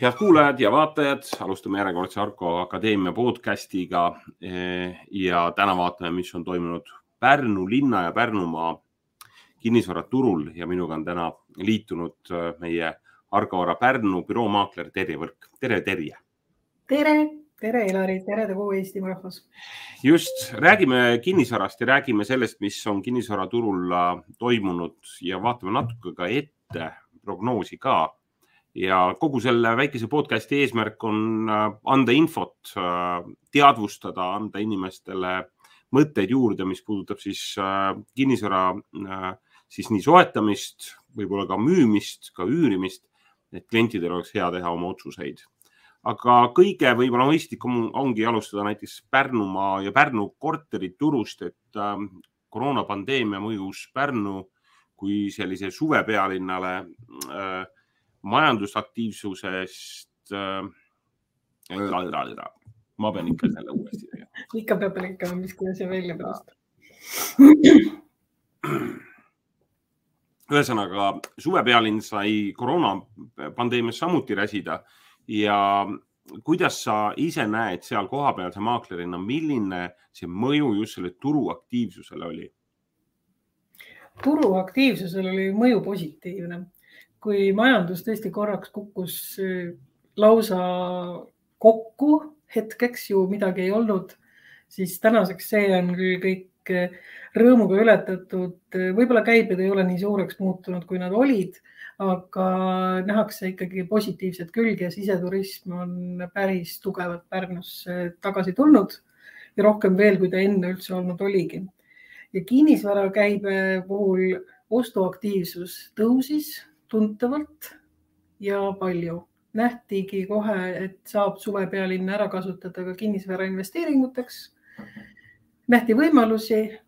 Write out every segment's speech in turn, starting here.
head kuulajad ja vaatajad, alustame järjekordse Arko Akadeemia podcastiga. ja täna vaatame, mis on toimunud Pärnu linna ja Pärnumaa kinnisvaraturul ja minuga on täna liitunud meie Argo Vara Pärnu büroomaakler Terje Võrk. tere, Terje. tere, tere, Elari, tere kogu Eestimaa rahvas. just, räägime kinnisvarast ja räägime sellest, mis on kinnisvaraturul toimunud ja vaatame natuke ka ette, prognoosi ka ja kogu selle väikese podcast'i eesmärk on äh, anda infot, äh, teadvustada, anda inimestele mõtteid juurde, mis puudutab siis äh, kinnisvara siis nii soetamist, võib-olla ka müümist, ka üürimist, et klientidel oleks hea teha oma otsuseid. aga kõige võib-olla mõistlikum ongi alustada näiteks Pärnumaa ja Pärnu korteriturust, et koroonapandeemia mõjus Pärnu kui sellise suvepealinnale äh, majandusaktiivsusest äh,. ma pean ikka selle uuesti tegema. ikka peab lõikama, mis kuidas see välja pärast. ühesõnaga suvepealinn sai koroonapandeemias samuti räsida ja kuidas sa ise näed seal kohapealse maaklerina, milline see mõju just selle turuaktiivsusele oli? turuaktiivsusel oli mõju positiivne kui majandus tõesti korraks kukkus äh, lausa kokku, hetkeks ju midagi ei olnud, siis tänaseks see on küll kõik äh, rõõmuga ületatud. võib-olla käibed ei ole nii suureks muutunud, kui nad olid, aga nähakse ikkagi positiivset külge ja siseturism on päris tugevalt Pärnusse tagasi tulnud ja rohkem veel, kui ta enne üldse olnud oligi. ja kinnisvarakäibe puhul ostuaktiivsus tõusis tuntavalt ja palju. nähtigi kohe, et saab suvepealinna ära kasutada ka kinnisvara investeeringuteks. nähti võimalusi,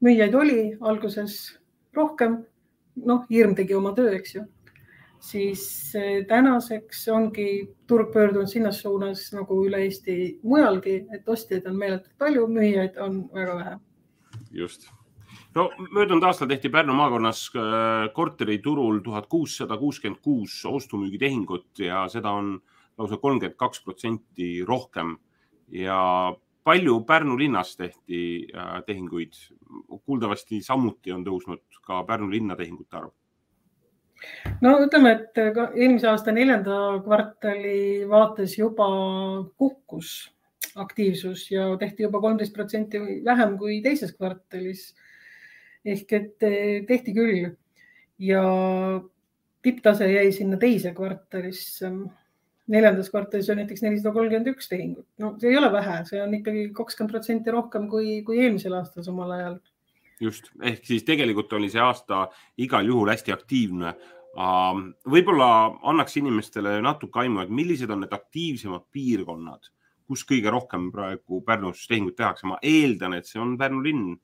müüjaid oli alguses rohkem. noh, hirm tegi oma töö, eks ju. siis eh, tänaseks ongi turg pöördunud sinnas suunas nagu üle Eesti mujalgi, et ostjaid on meeletult palju, müüjaid on väga vähe. just no möödunud aastal tehti Pärnu maakonnas äh, korteriturul tuhat kuussada kuuskümmend kuus ostu-müügitehingut ja seda on lausa kolmkümmend kaks protsenti rohkem. ja palju Pärnu linnas tehti äh, tehinguid? kuuldavasti samuti on tõusnud ka Pärnu linna tehingute arv no ütleme, et eelmise aasta neljanda kvartali vaates juba kukkus aktiivsus ja tehti juba kolmteist protsenti vähem kui teises kvartalis ehk et eh, tehti küll ja tipptase jäi sinna teise kvartalisse. neljandas kvartalis on näiteks nelisada kolmkümmend üks tehingut. no see ei ole vähe, see on ikkagi kakskümmend protsenti rohkem kui, kui eelmisel aastal samal ajal. just, ehk siis tegelikult oli see aasta igal juhul hästi aktiivne. võib-olla annaks inimestele natuke aimu, et millised on need aktiivsemad piirkonnad, kus kõige rohkem praegu Pärnus tehinguid tehakse. ma eeldan, et see on Pärnu linn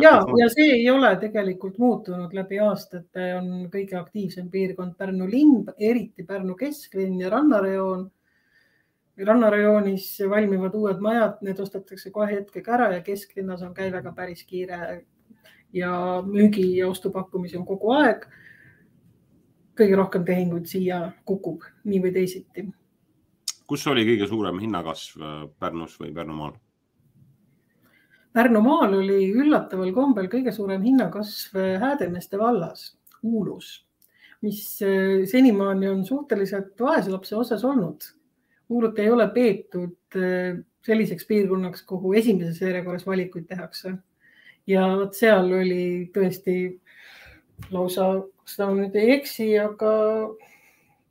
ja, ja see ei ole tegelikult muutunud läbi aastate, on kõige aktiivsem piirkond Pärnu linn, eriti Pärnu kesklinn ja rannarajoon. rannarajoonis valmivad uued majad, need ostetakse kohe hetkega ära ja kesklinnas on käivega päris kiire ja müügi ja ostupakkumisi on kogu aeg. kõige rohkem tehinguid siia kukub nii või teisiti. kus oli kõige suurem hinnakasv Pärnus või Pärnumaal? Pärnumaal oli üllataval kombel kõige suurem hinnakasv Häädemeeste vallas, Uulus, mis eh, senimaani on suhteliselt vaeslapse osas olnud. Uulut ei ole peetud eh, selliseks piirkonnaks, kuhu esimeses järjekorras valikuid tehakse. ja vot seal oli tõesti lausa, kas ta nüüd ei eksi, aga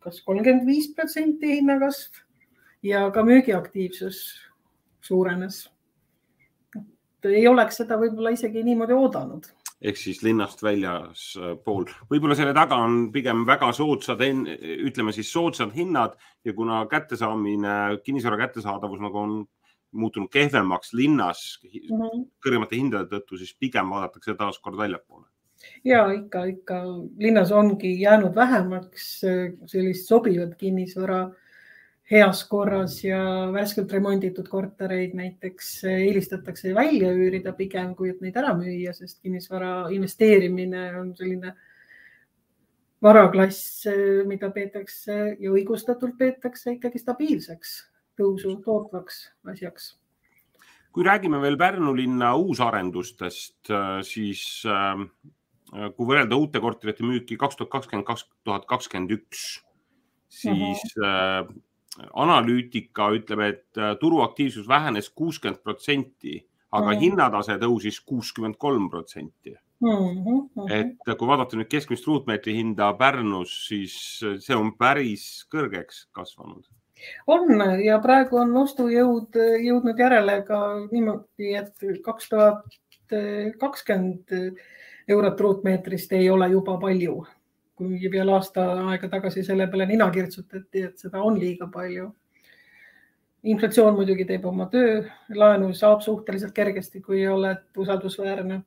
kas kolmkümmend viis protsenti hinnakasv ja ka müügiaktiivsus suurenes ei oleks seda võib-olla isegi niimoodi oodanud ehk siis linnast väljaspool. Äh, võib-olla selle taga on pigem väga soodsad, ütleme siis soodsad hinnad ja kuna kättesaamine, kinnisvara kättesaadavus nagu on muutunud kehvemaks linnas mm -hmm. kõrgemate hindade tõttu, siis pigem vaadatakse taaskord väljapoole. ja ikka, ikka linnas ongi jäänud vähemaks äh, sellist sobivat kinnisvara heas korras ja värskelt remonditud kortereid näiteks eelistatakse välja üürida pigem, kui et neid ära müüa, sest kinnisvara investeerimine on selline varaklass, mida peetakse ja õigustatult peetakse ikkagi stabiilseks tõusu tootvaks asjaks. kui räägime veel Pärnu linna uusarendustest, siis kui võrrelda uute korterite müüki kaks tuhat kakskümmend, kaks tuhat kakskümmend üks, siis uh -huh. Analüütika ütleb, et turuaktiivsus vähenes kuuskümmend protsenti, aga -huh. hinnatase tõusis kuuskümmend kolm protsenti Mm -hmm. et kui vaadata nüüd keskmist ruutmeetri hinda Pärnus, siis see on päris kõrgeks kasvanud. on ja praegu on ostujõud jõudnud järele ka niimoodi, et kaks tuhat kakskümmend eurot ruutmeetrist ei ole juba palju. Kui veel aasta aega tagasi selle peale nina kirtsutati, et seda on liiga palju. inflatsioon muidugi teeb oma töö, laenu saab suhteliselt kergesti, kui oled usaldusväärne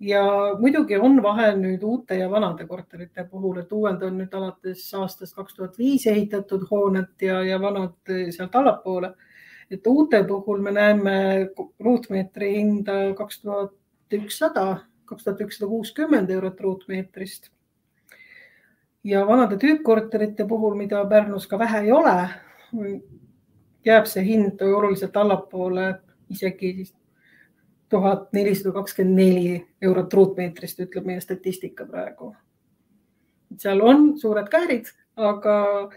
ja muidugi on vahe nüüd uute ja vanade korterite puhul, et uued on nüüd alates aastast kaks tuhat viis ehitatud hooned ja, ja vanad sealt allapoole. et uute puhul me näeme ruutmeetri hinda kaks tuhat ükssada, kaks tuhat ükssada kuuskümmend eurot ruutmeetrist. Ja vanade tüüppkorterite puhul, mida Pärnus ka vähe ei ole, jääb see hind oluliselt allapoole, isegi tuhat nelisada kakskümmend neli eurot ruutmeetrist, ütleb meie statistika praegu. seal on suured käärid, aga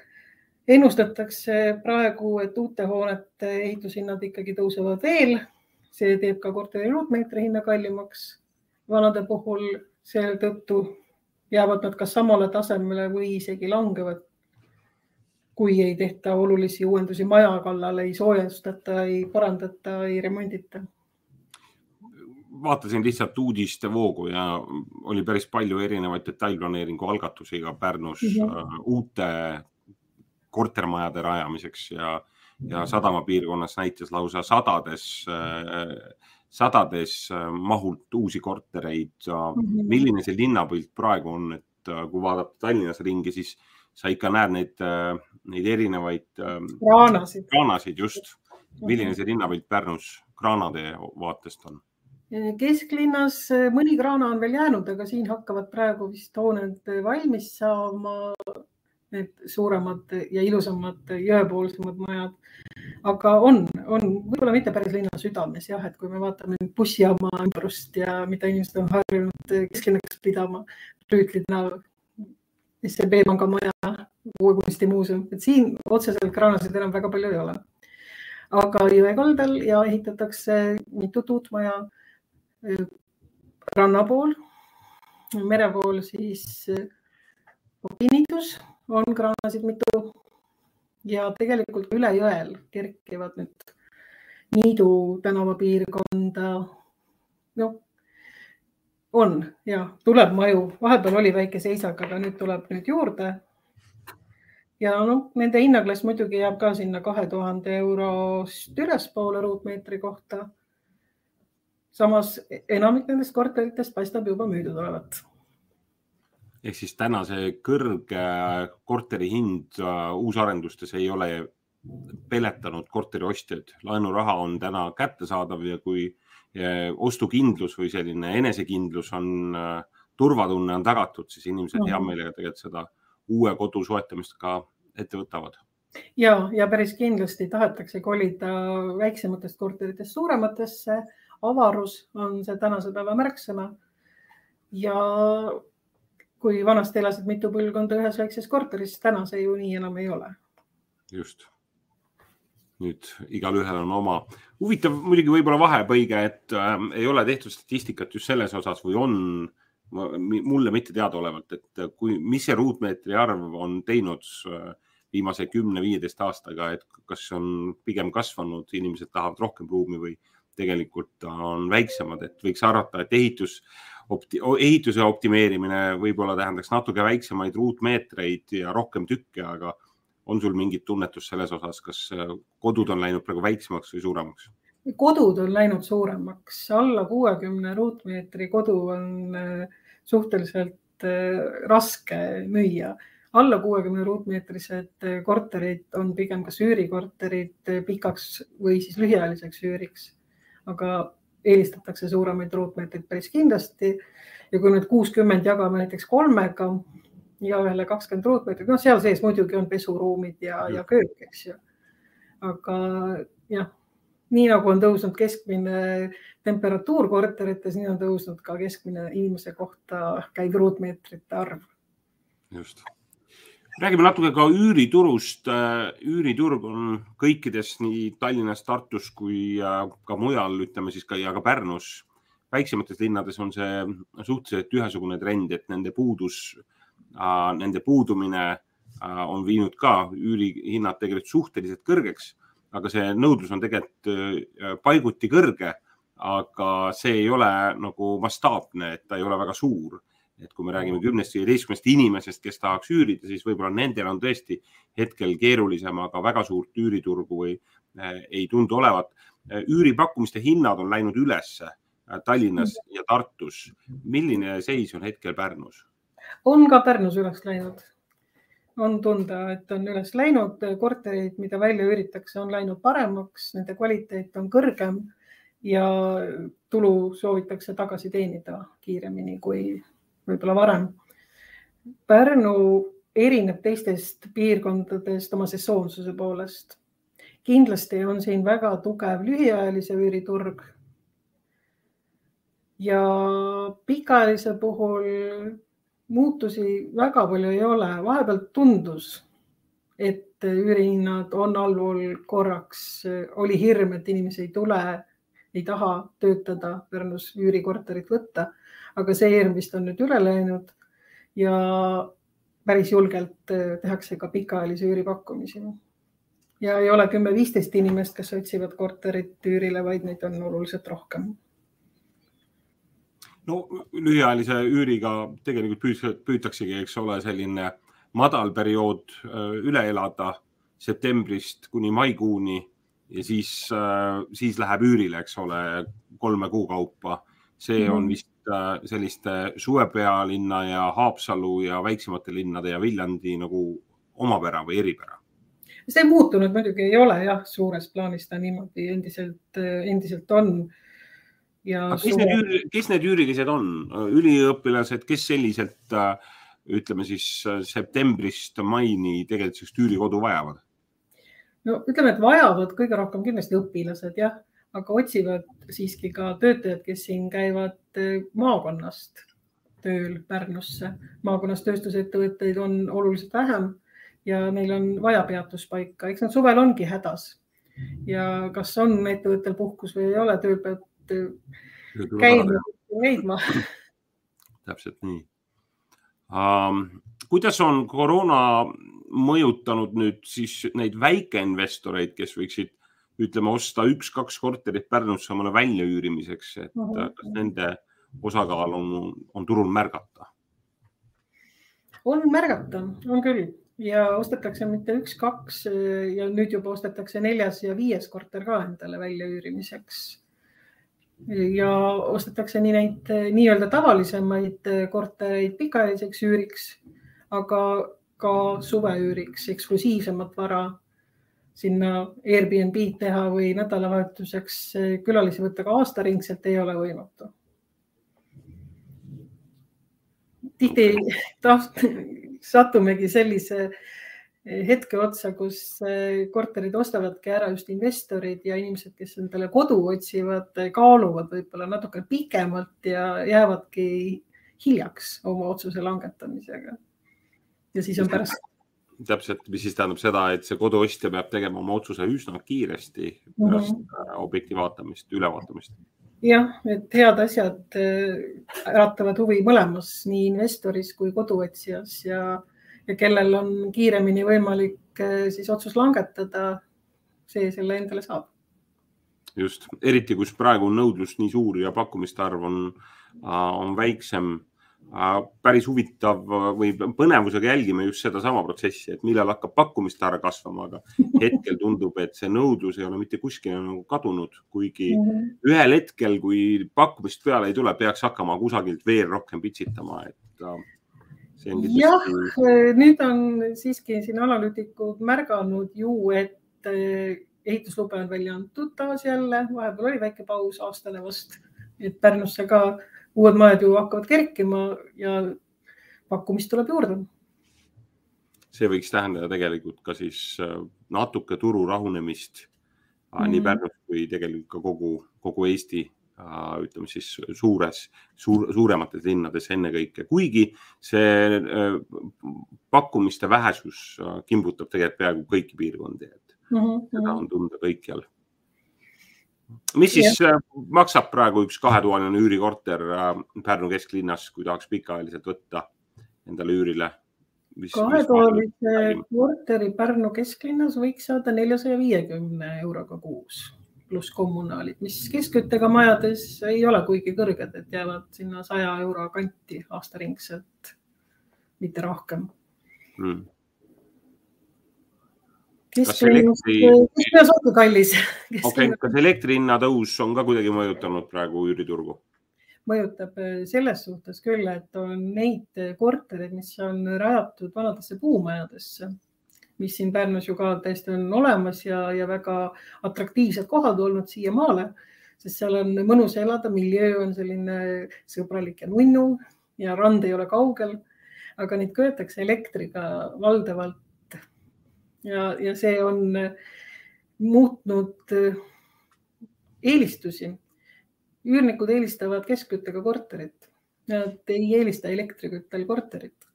ennustatakse praegu, et uute hoonete ehitushinnad ikkagi tõusevad veel. see teeb ka korteri ruutmeetri hinna kallimaks. vanade puhul seetõttu jäävad nad kas samale tasemele või isegi langevad. kui ei tehta olulisi uuendusi maja kallal, ei soojustata, ei parandata, ei remondita vaatasin lihtsalt uudistevoogu ja oli päris palju erinevaid detailplaneeringu algatusi ka Pärnus mm -hmm. uute kortermajade rajamiseks ja, ja sadamapiirkonnas näitas lausa sadades, äh, sadades äh, mahult uusi kortereid mm. -hmm. milline see linnapilt praegu on, et kui vaadata Tallinnas ringi, siis sa ikka näed neid, neid erinevaid kraanasid, kraanasid, just. milline see linnapilt Pärnus kraanade vaatest on? kesklinnas mõni kraana on veel jäänud, aga siin hakkavad praegu vist hooned valmis saama. Need suuremad ja ilusamad jõepoolsemad majad. aga on, on võib-olla mitte päris linna südames jah, et kui me vaatame bussijaama ümbrust ja mida inimesed on harjunud kesklinnaks pidama, Rüütlinna, SEB panga maja, Uue kunstimuuseum, et siin otseselt kraanasid enam väga palju ei ole. aga jõe kaldal ja ehitatakse mitut uut maja ranna pool, mere pool siis kinnitus, on kraanasid mitu ja tegelikult üle jõel kerkivad nüüd Niidu tänava piirkonda. noh, on ja tuleb maju, vahepeal oli väike seisak, aga nüüd tuleb nüüd juurde. ja noh, nende hinnaklass muidugi jääb ka sinna kahe tuhande eurost ülespoole ruutmeetri kohta samas enamik nendest korteritest paistab juba müüdud olevat. ehk siis täna see kõrge korteri hind äh, uusarendustes ei ole peletanud korteriostjaid, laenuraha on täna kättesaadav ja kui äh, ostukindlus või selline enesekindlus on, äh, turvatunne on tagatud, siis inimesed hea mhm. meelega tegelikult seda uue kodu soetamist ka ette võtavad ja, ja päris kindlasti tahetakse kolida väiksematest korteritest suurematesse avarus on see tänase päeva märksõna. ja kui vanasti elasid mitu põlvkonda ühes väikses korteris, täna see ju nii enam ei ole. just. Nüüd igalühel on oma, huvitav muidugi võib-olla vahepõige, et äh, ei ole tehtud statistikat just selles osas või on mulle mitte teadaolevalt, et kui, mis see ruutmeetri arv on teinud äh, viimase kümne-viieteist aastaga, et kas on pigem kasvanud, inimesed tahavad rohkem ruumi või tegelikult on väiksemad, et võiks arvata, et ehitus opti,, ehituse optimeerimine võib-olla tähendaks natuke väiksemaid ruutmeetreid ja rohkem tükke, aga on sul mingit tunnetust selles osas, kas kodud on läinud praegu väiksemaks või suuremaks? kodud on läinud suuremaks, alla kuuekümne ruutmeetri kodu on äh, suhteliselt äh, raske müüa alla kuuekümne ruutmeetrised äh, korterid on pigem kas üürikorterid pikaks või siis lühiajaliseks üüriks aga eelistatakse suuremaid ruutmeetreid päris kindlasti. ja kui nüüd kuuskümmend jagame näiteks kolmega, igaühele kakskümmend ruutmeetrit, noh, seal sees muidugi on pesuruumid ja, ja köök, eks ju. aga jah, nii nagu on tõusnud keskmine temperatuur korterites, nii on tõusnud ka keskmine inimese kohta käiv ruutmeetrite arv. just räägime natuke ka üüriturust. üüriturg on kõikides nii Tallinnas, Tartus kui ka mujal, ütleme siis ka ja ka Pärnus. väiksemates linnades on see suhteliselt ühesugune trend, et nende puudus, nende puudumine on viinud ka üürihinnad tegelikult suhteliselt kõrgeks, aga see nõudlus on tegelikult paiguti kõrge, aga see ei ole nagu mastaapne, et ta ei ole väga suur et kui me räägime kümnest, viieteistkümnest inimesest, kes tahaks üürida, siis võib-olla nendel on tõesti hetkel keerulisem, aga väga suurt üüriturgu või äh, ei tundu olevat. Äh, üüripakkumiste hinnad on läinud ülesse äh, Tallinnas ja Tartus. milline seis on hetkel Pärnus? On ka Pärnus üles läinud. on tunda, et on üles läinud korterid, mida välja üüritakse, on läinud paremaks, nende kvaliteet on kõrgem ja tulu soovitakse tagasi teenida kiiremini kui võib-olla varem. Pärnu erineb teistest piirkondadest oma sesoonsuse poolest. kindlasti on siin väga tugev lühiajalise üüriturg. ja pikaajalise puhul muutusi väga palju ei ole, vahepeal tundus, et üürihinnad on allpool korraks, oli hirm, et inimesi ei tule, ei taha töötada Pärnus üürikorterit võtta aga see hirm vist on nüüd üle läinud ja päris julgelt äh, tehakse ka pikaajalisi üüripakkumisi. ja ei ole kümme-viisteist inimest, kes otsivad korterit üürile, vaid neid on oluliselt rohkem. No lühiajalise üüriga tegelikult püütaksegi, eks ole, selline madal periood äh, üle elada septembrist kuni maikuuni ja siis, äh, siis läheb üürile, eks ole, kolme kuu kaupa. see on mhm. vist Äh, selliste suvepealinna ja Haapsalu ja väiksemate linnade ja Viljandi nagu omapära või eripära? see muutunud muidugi ei ole jah, suures plaanis ta niimoodi endiselt, endiselt on. Ja kes need, kes need üürilised on, üliõpilased, kes selliselt ütleme siis septembrist maini tegelikult sellist üürikodu vajavad? no ütleme, et vajavad kõige rohkem kindlasti õpilased jah aga otsivad siiski ka töötajad, kes siin käivad eh, maakonnast tööl Pärnusse. maakonnas tööstusettevõtteid on oluliselt vähem ja neil on vaja peatuspaika, eks nad suvel ongi hädas. ja kas on ettevõttel puhkus või ei ole, tööl pead eh, käima, leidma. täpselt nii um,. kuidas on koroona mõjutanud nüüd siis neid väikeinvestoreid, kes võiksid ütleme, osta üks-kaks korterit Pärnusse omale väljaüürimiseks, et mm -hmm. kas nende osakaal on, on turul märgata? on märgata, on küll ja ostetakse mitte üks-kaks ja nüüd juba ostetakse neljas ja viies korter ka endale väljaüürimiseks. Ja ostetakse nii neid nii-öelda tavalisemaid kortereid pikaajaliseks üüriks, aga ka suveüüriks, eksklusiivsemat vara sinna Airbnb-d teha või nädalavahetuseks külalisi võtta ka aastaringselt ei ole võimatu. tihti taht, satumegi sellise hetke otsa, kus korterid ostavadki ära just investorid ja inimesed, kes endale kodu otsivad, kaaluvad võib-olla natuke pikemalt ja jäävadki hiljaks oma otsuse langetamisega. ja siis on pärast täpselt, mis siis tähendab seda, et see koduostja peab tegema oma otsuse üsna kiiresti pärast mm -hmm. objekti vaatamist, ülevaatamist. jah, et head asjad äh, äratavad huvi mõlemas, nii investoris kui koduotsijas ja, ja kellel on kiiremini võimalik äh, siis otsus langetada, see selle endale saab. just, eriti kus praegu on nõudlus nii suur ja pakkumiste arv on, on väiksem Äh, päris huvitav või põnevusega jälgime just sedasama protsessi, et millal hakkab pakkumiste arv kasvama, aga hetkel tundub, et see nõudlus ei ole mitte kuskile nagu kadunud, kuigi mm -hmm. ühel hetkel, kui pakkumist peale ei tule, peaks hakkama kusagilt veel rohkem pitsitama, et äh. Jah, nüüd on siiski siin analüütikud märganud ju, et äh, ehituslube on välja antud taas jälle, vahepeal oli väike paus, aastane vast, et Pärnusse ka uued majad ju hakkavad kerkima ja pakkumist tuleb juurde. see võiks tähendada tegelikult ka siis äh, natuke turu rahunemist mm -hmm. nii. Pärnus kui tegelikult ka kogu, kogu Eesti ütleme siis suures suur,, suuremates linnades ennekõike, kuigi see äh, pakkumiste vähesus äh, kimbutab tegelikult peaaegu kõiki piirkondi, et Mhm, seda on tunda kõikjal. mis siis äh, maksab praegu üks kahetoaline üürikorter äh, Pärnu kesklinnas, kui tahaks pikaajaliselt võtta endale üürile? kahetoalise korteri Pärnu kesklinnas võiks saada neljasaja viiekümne euroga kuus pluss kommunaalid, mis keskküttega majades ei ole kuigi kõrged, et jäävad sinna saja euro kanti aastaringselt, mitte rohkem. Hmm. kesklinnas elektri- kallis. okay., kas elektri hinna tõus on ka kuidagi mõjutanud praegu üüriturgu? mõjutab eh, selles suhtes küll, et on neid kortereid, mis on rajatud vanadesse puumajadesse, mis siin Pärnus ju ka täiesti on olemas ja, ja väga atraktiivsed kohad olnud siiamaale, sest seal on mõnus elada, miljöö on selline sõbralik ja nunnu ja rand ei ole kaugel. aga neid köetakse elektriga valdavalt ja, ja see on muutnud eh, eelistusi üürnikud eelistavad keskküttega korterit. Nad ei eelista elektriküttel korterit,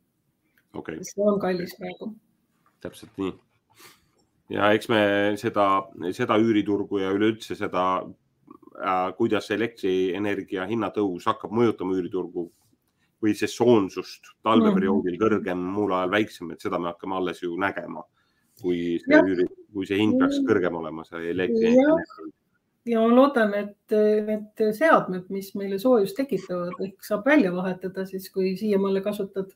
okei okay., see on kallis praegu. Täpselt nii. ja eks me seda, seda üüriturgu ja üleüldse seda äh,, kuidas elektrienergia hinnatõus hakkab mõjutama üüriturgu või sesoonsust talveperioodil kõrgem, muul ajal väiksem, et seda me hakkame alles ju nägema, kui see üüri, kui see hind peaks kõrgem olema, see elektrienergia. ja ma loodan, et need seadmed, mis meile soojust tekitavad, ehk saab välja vahetada siis, kui siiamaale kasutad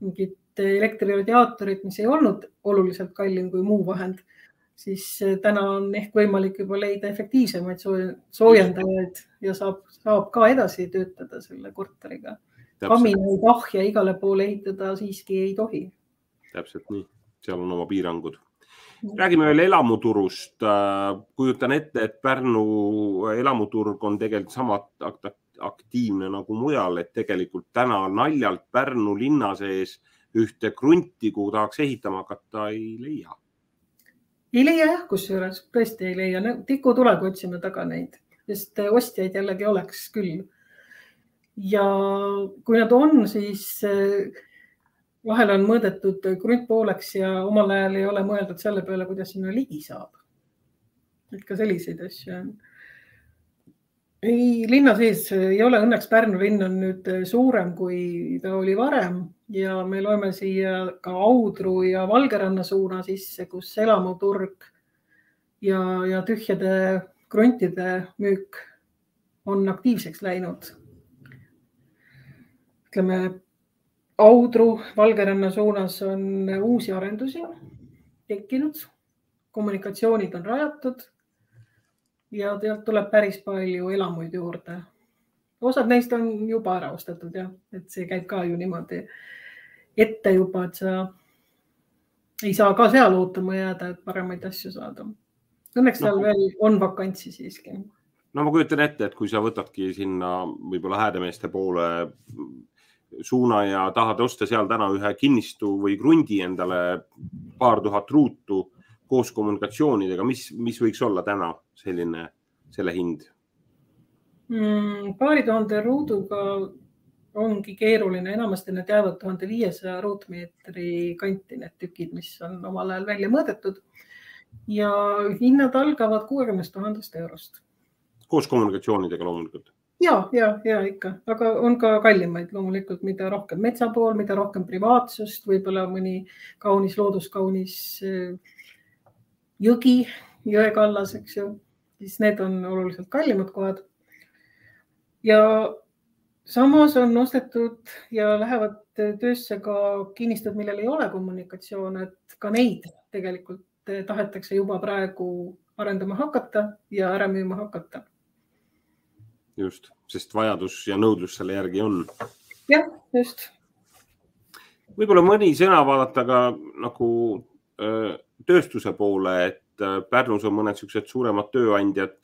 mingit elektriradiaatorit, mis ei olnud oluliselt kallim kui muu vahend, siis täna on ehk võimalik juba leida efektiivsemaid soojendajaid ja saab, saab ka edasi töötada selle korteriga. kaminaid, ahja igale poole ehitada siiski ei tohi. täpselt nii, seal on oma piirangud räägime veel elamuturust. kujutan ette, et Pärnu elamuturg on tegelikult sama aktiivne nagu mujal, et tegelikult täna naljalt Pärnu linna sees ühte krunti, kuhu tahaks ehitama hakata, ei leia. ei leia jah, kusjuures tõesti ei leia, tikutulega otsime taga neid, sest ostjaid jällegi oleks küll. ja kui nad on, siis vahel on mõõdetud krunt pooleks ja omal ajal ei ole mõeldud selle peale, kuidas sinna ligi saab. et ka selliseid asju on. Ei, linna sees ei ole, õnneks Pärnu linn on nüüd suurem, kui ta oli varem. Ja me loeme siia ka Audru ja Valgeranna suuna sisse, kus elamuturg ja, ja tühjade kruntide müük on aktiivseks läinud. ütleme Audru, Valgeranna suunas on uusi arendusi tekkinud, kommunikatsioonid on rajatud ja sealt tuleb päris palju elamuid juurde. osad neist on juba ära ostetud jah, et see käib ka ju niimoodi ette juba, et sa ei saa ka seal ootama jääda, et paremaid asju saada. Õnneks seal no. veel on vakantsi siiski. no ma kujutan ette, et kui sa võtadki sinna võib-olla häädemeeste poole suuna ja tahad osta seal täna ühe kinnistu või krundi endale paar tuhat ruutu koos kommunikatsioonidega, mis, mis võiks olla täna selline, selle hind mm,? paari tuhande ruuduga ongi keeruline, enamasti need jäävad tuhande viiesaja ruutmeetri kanti, need tükid, mis on omal ajal välja mõõdetud. ja hinnad algavad kuuekümnest tuhandest eurost. koos kommunikatsioonidega loomulikult ja, ja, ja ikka, aga on ka kallimaid loomulikult, mida rohkem metsa pool, mida rohkem privaatsust, võib-olla mõni kaunis looduskaunis jõgi, jõekallas, eks ju, siis need on oluliselt kallimad kohad. ja samas on ostetud ja lähevad töösse ka kinnistud, millel ei ole kommunikatsioon, et ka neid tegelikult tahetakse juba praegu arendama hakata ja ära müüma hakata just, sest vajadus ja nõudlus selle järgi on. jah, just. võib-olla mõni sõna vaadata ka nagu öö, tööstuse poole, et Pärnus on mõned niisugused suuremad tööandjad,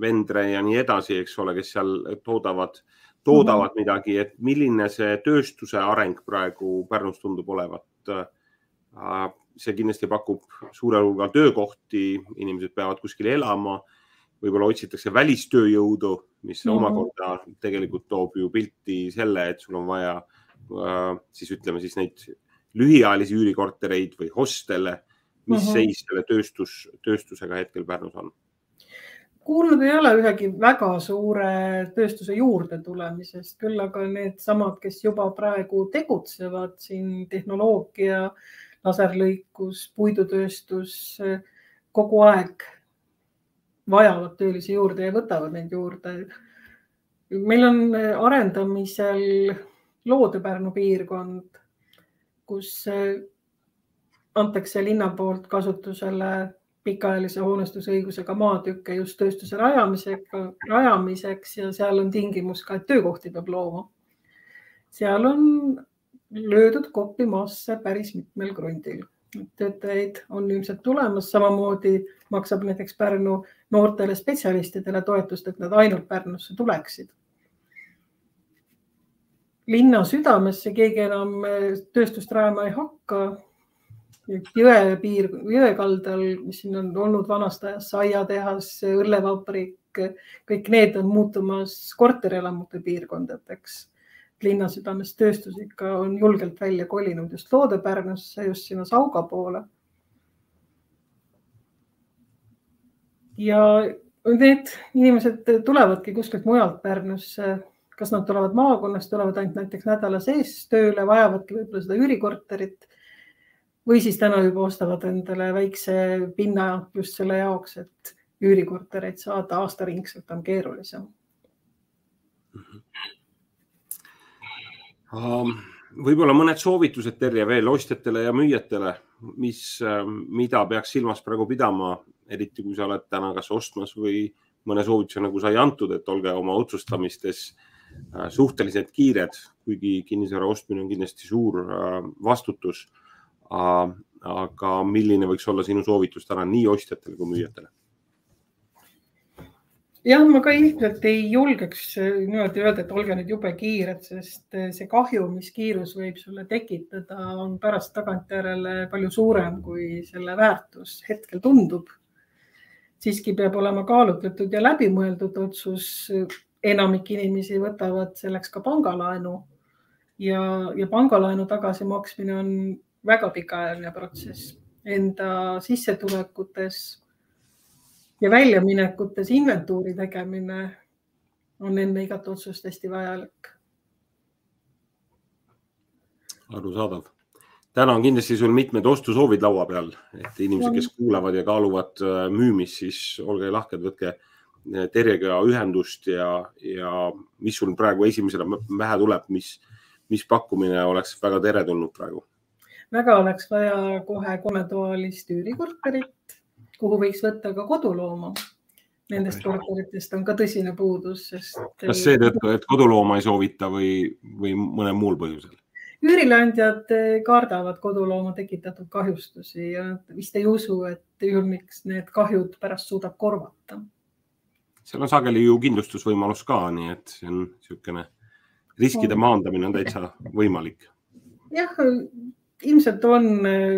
Vendre ja nii edasi, eks ole, kes seal toodavad, toodavad mm -hmm. midagi, et milline see tööstuse areng praegu Pärnus tundub olevat see kindlasti pakub suurel hulgal töökohti, inimesed peavad kuskil elama võib-olla otsitakse välistööjõudu, mis mm -hmm. omakorda tegelikult toob ju pilti selle, et sul on vaja äh, siis ütleme siis neid lühiajalisi üürikortereid või hostele. Mis mm -hmm. seis selle tööstus, tööstusega hetkel Pärnus on? kuulnud ei ole ühegi väga suure tööstuse juurde tulemisest, küll aga needsamad, kes juba praegu tegutsevad siin tehnoloogia, laserlõikus, puidutööstus kogu aeg vajavad töölisi juurde ja võtavad neid juurde. meil on arendamisel Loode-Pärnu piirkond, kus antakse linna poolt kasutusele pikaajalise hoonestusõigusega maatükke just tööstuse rajamisega, rajamiseks ja seal on tingimus ka, et töökohti peab looma. seal on löödud koppi maasse päris mitmel krundil töötajaid on ilmselt tulemas, samamoodi maksab näiteks Pärnu noortele spetsialistidele toetust, et nad ainult Pärnusse tuleksid. linna südamesse keegi enam tööstust rajama ei hakka. Jõe piir, jõe kaldal, mis siin on olnud vanast ajast, aiatehas, õllevabrik, kõik need on muutumas korterelamute piirkondadeks. Linna südames tööstus ikka on julgelt välja kolinud just Loode-Pärnusse, just sinna Sauga poole. ja need inimesed tulevadki kuskilt mujalt Pärnusse, kas nad tulevad maakonnast, tulevad ainult näiteks nädala sees tööle, vajavadki võib-olla seda üürikorterit või siis täna juba ostavad endale väikse pinna just selle jaoks, et üürikortereid saada aastaringselt on keerulisem mm. -hmm võib-olla mõned soovitused, Terje, veel ostjatele ja müüjatele, mis, ähm, mida peaks silmas praegu pidama, eriti kui sa oled täna kas ostmas või mõne soovituse nagu sai antud, et olge oma otsustamistes äh, suhteliselt kiired, kuigi kinnisvara ostmine on kindlasti suur äh, vastutus. Aga milline võiks olla sinu soovitus täna nii ostjatele kui müüjatele? jah, ma ka ilmselt ei julgeks äh, niimoodi öelda, et olge nüüd jube kiired, sest äh, see kahju, mis kiirus võib sulle tekitada, on pärast tagantjärele palju suurem, kui selle väärtus hetkel tundub. siiski peab olema kaalutletud ja läbimõeldud otsus. enamik inimesi võtavad selleks ka pangalaenu ja, ja pangalaenu tagasimaksmine on väga pikaajaline protsess enda sissetulekutes ja väljaminekutes inventuuri tegemine on enne igat otsust hästi vajalik. arusaadav. täna on kindlasti sul mitmed ostusoovid laua peal, et inimesed, kes kuulavad ja kaaluvad äh, müümist, siis olge lahked, võtke äh, Terjega ühendust ja, ja mis sul praegu esimesena pähe tuleb, mis, mis pakkumine oleks väga teretulnud praegu? Väga oleks vaja kohe kolmetoalist üürikorterit kuhu võiks võtta ka kodulooma. Nendest korteritest on ka tõsine puudus, sest. kas seetõttu, et kodulooma ei soovita või, või mõnel muul põhjusel? üürileandjad kardavad kodulooma tekitatud kahjustusi ja vist ei usu, et üürnik need kahjud pärast suudab korvata. seal on sageli ju kindlustusvõimalus ka, nii et see on niisugune riskide maandamine on täitsa võimalik. jah, ilmselt on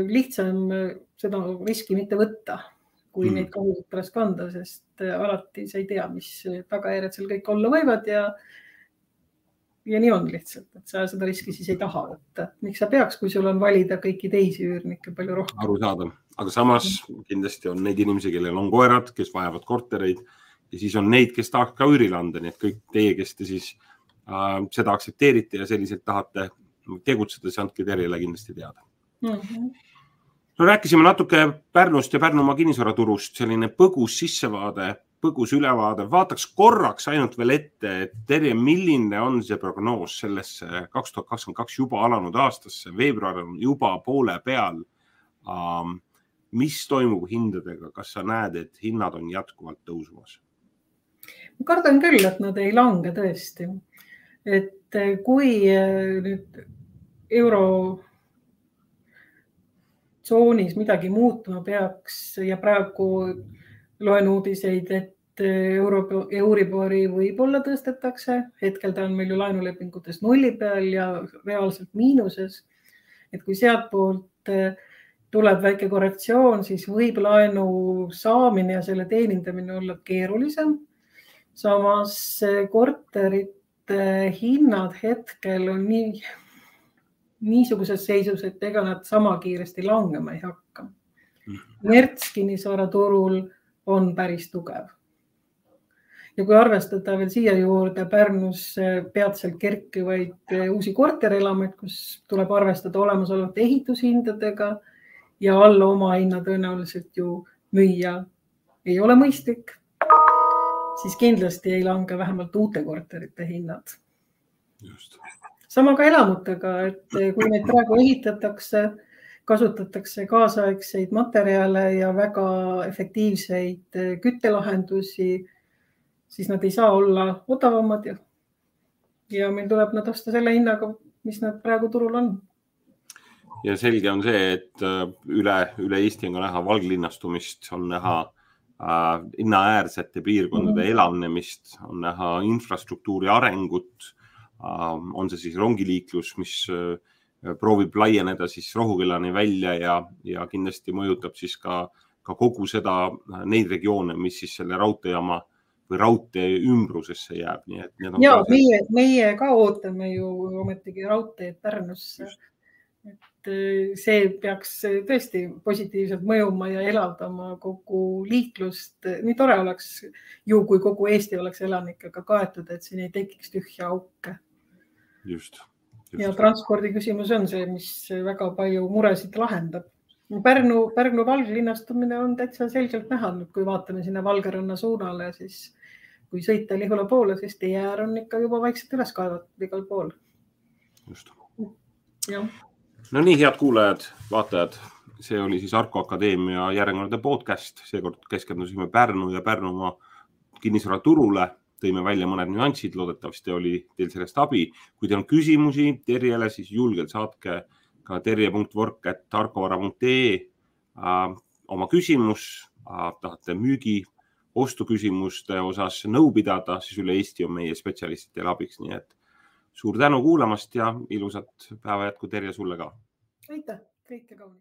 lihtsam seda riski mitte võtta kui mm. neid kahjusid pärast kanda, sest äh, alati sa ei tea, mis tagajärjed seal kõik olla võivad ja ja nii on lihtsalt, et sa seda riski siis ei taha võtta. miks sa peaks, kui sul on valida kõiki teisi üürnikke palju rohkem? arusaadav, aga samas kindlasti on neid inimesi, kellel on koerad, kes vajavad kortereid ja siis on neid, kes tahaks ka üürile anda, nii et kõik teie, kes te siis äh, seda aktsepteerite ja selliselt tahate tegutseda, siis andke Terjele kindlasti teada mm. -hmm no rääkisime natuke Pärnust ja Pärnumaa kinnisvaraturust, selline põgus sissevaade, põgus ülevaade, vaataks korraks ainult veel ette, et Terje, milline on see prognoos sellesse kaks tuhat kakskümmend kaks juba alanud aastasse, veebruar on juba poole peal um,. mis toimub hindadega, kas sa näed, et hinnad on jätkuvalt tõusmas? ma kardan küll, et nad ei lange tõesti. et kui nüüd euro tsoonis midagi muutuma peaks ja praegu loen uudiseid, et euro, Euribori võib-olla tõstetakse, hetkel ta on meil ju laenulepingutes nulli peal ja reaalselt miinuses. et kui sealtpoolt tuleb väike korrektsioon, siis võib laenu saamine ja selle teenindamine olla keerulisem. samas korterite hinnad hetkel on nii, niisuguses seisus, et ega nad sama kiiresti langema ei hakka. Merts kinnisvaraturul on päris tugev. Ja kui arvestada veel siia juurde Pärnus peatselt kerkivaid uusi korterelamuid, kus tuleb arvestada olemasolevate ehitushindadega ja alla omahinna tõenäoliselt ju müüa ei ole mõistlik, siis kindlasti ei lange vähemalt uute korterite hinnad. sama ka elamutega, et kui neid praegu ehitatakse, kasutatakse kaasaegseid materjale ja väga efektiivseid küttelahendusi, siis nad ei saa olla odavamad ja, ja meil tuleb nad osta selle hinnaga, mis nad praegu turul on. Ja selge on see, et äh, üle, üle Eesti on ka näha valglinnastumist, on näha äh, linnaäärsete piirkondade mm. elavnemist, on näha infrastruktuuri arengut äh,. on see siis rongiliiklus, mis äh, proovib laieneda siis Rohukülani välja ja, ja kindlasti mõjutab siis ka, ka kogu seda, äh, neid regioone, mis siis selle raudteejaama või raudtee ümbrusesse jääb, nii et. ja meie, meie ka ootame ju ometigi raudteed Pärnusse Just et äh, see peaks äh, tõesti positiivselt mõjuma ja elavdama kogu liiklust. nii tore oleks ju, kui kogu Eesti oleks elanikega kaetud, et siin ei tekiks tühja auke. just, just.. ja transpordi küsimus on see, mis väga palju muresid lahendab. Pärnu, Pärnu valglinnastumine on täitsa selgelt näha, kui vaatame sinna Valgeranna suunale, siis kui sõita Lihula poole, siis tee äär on ikka juba vaikselt üles kaevatud igal pool. just. jah no nii, head kuulajad, vaatajad, see oli siis Arko Akadeemia järjekordne podcast, seekord keskendusime Pärnu ja Pärnumaa kinnisvaraturule, tõime välja mõned nüansid, loodetavasti oli teil sellest abi. kui teil on küsimusi Terjele, siis julgelt saatke ka terje.vork.tarkovara.ee äh, oma küsimus. Äh,, tahate müügi, ostuküsimuste osas nõu pidada, siis üle Eesti on meie spetsialistid teile abiks, nii et suur tänu kuulamast ja ilusat päeva jätku, Terje, sulle ka. aitäh, kõike kaunist.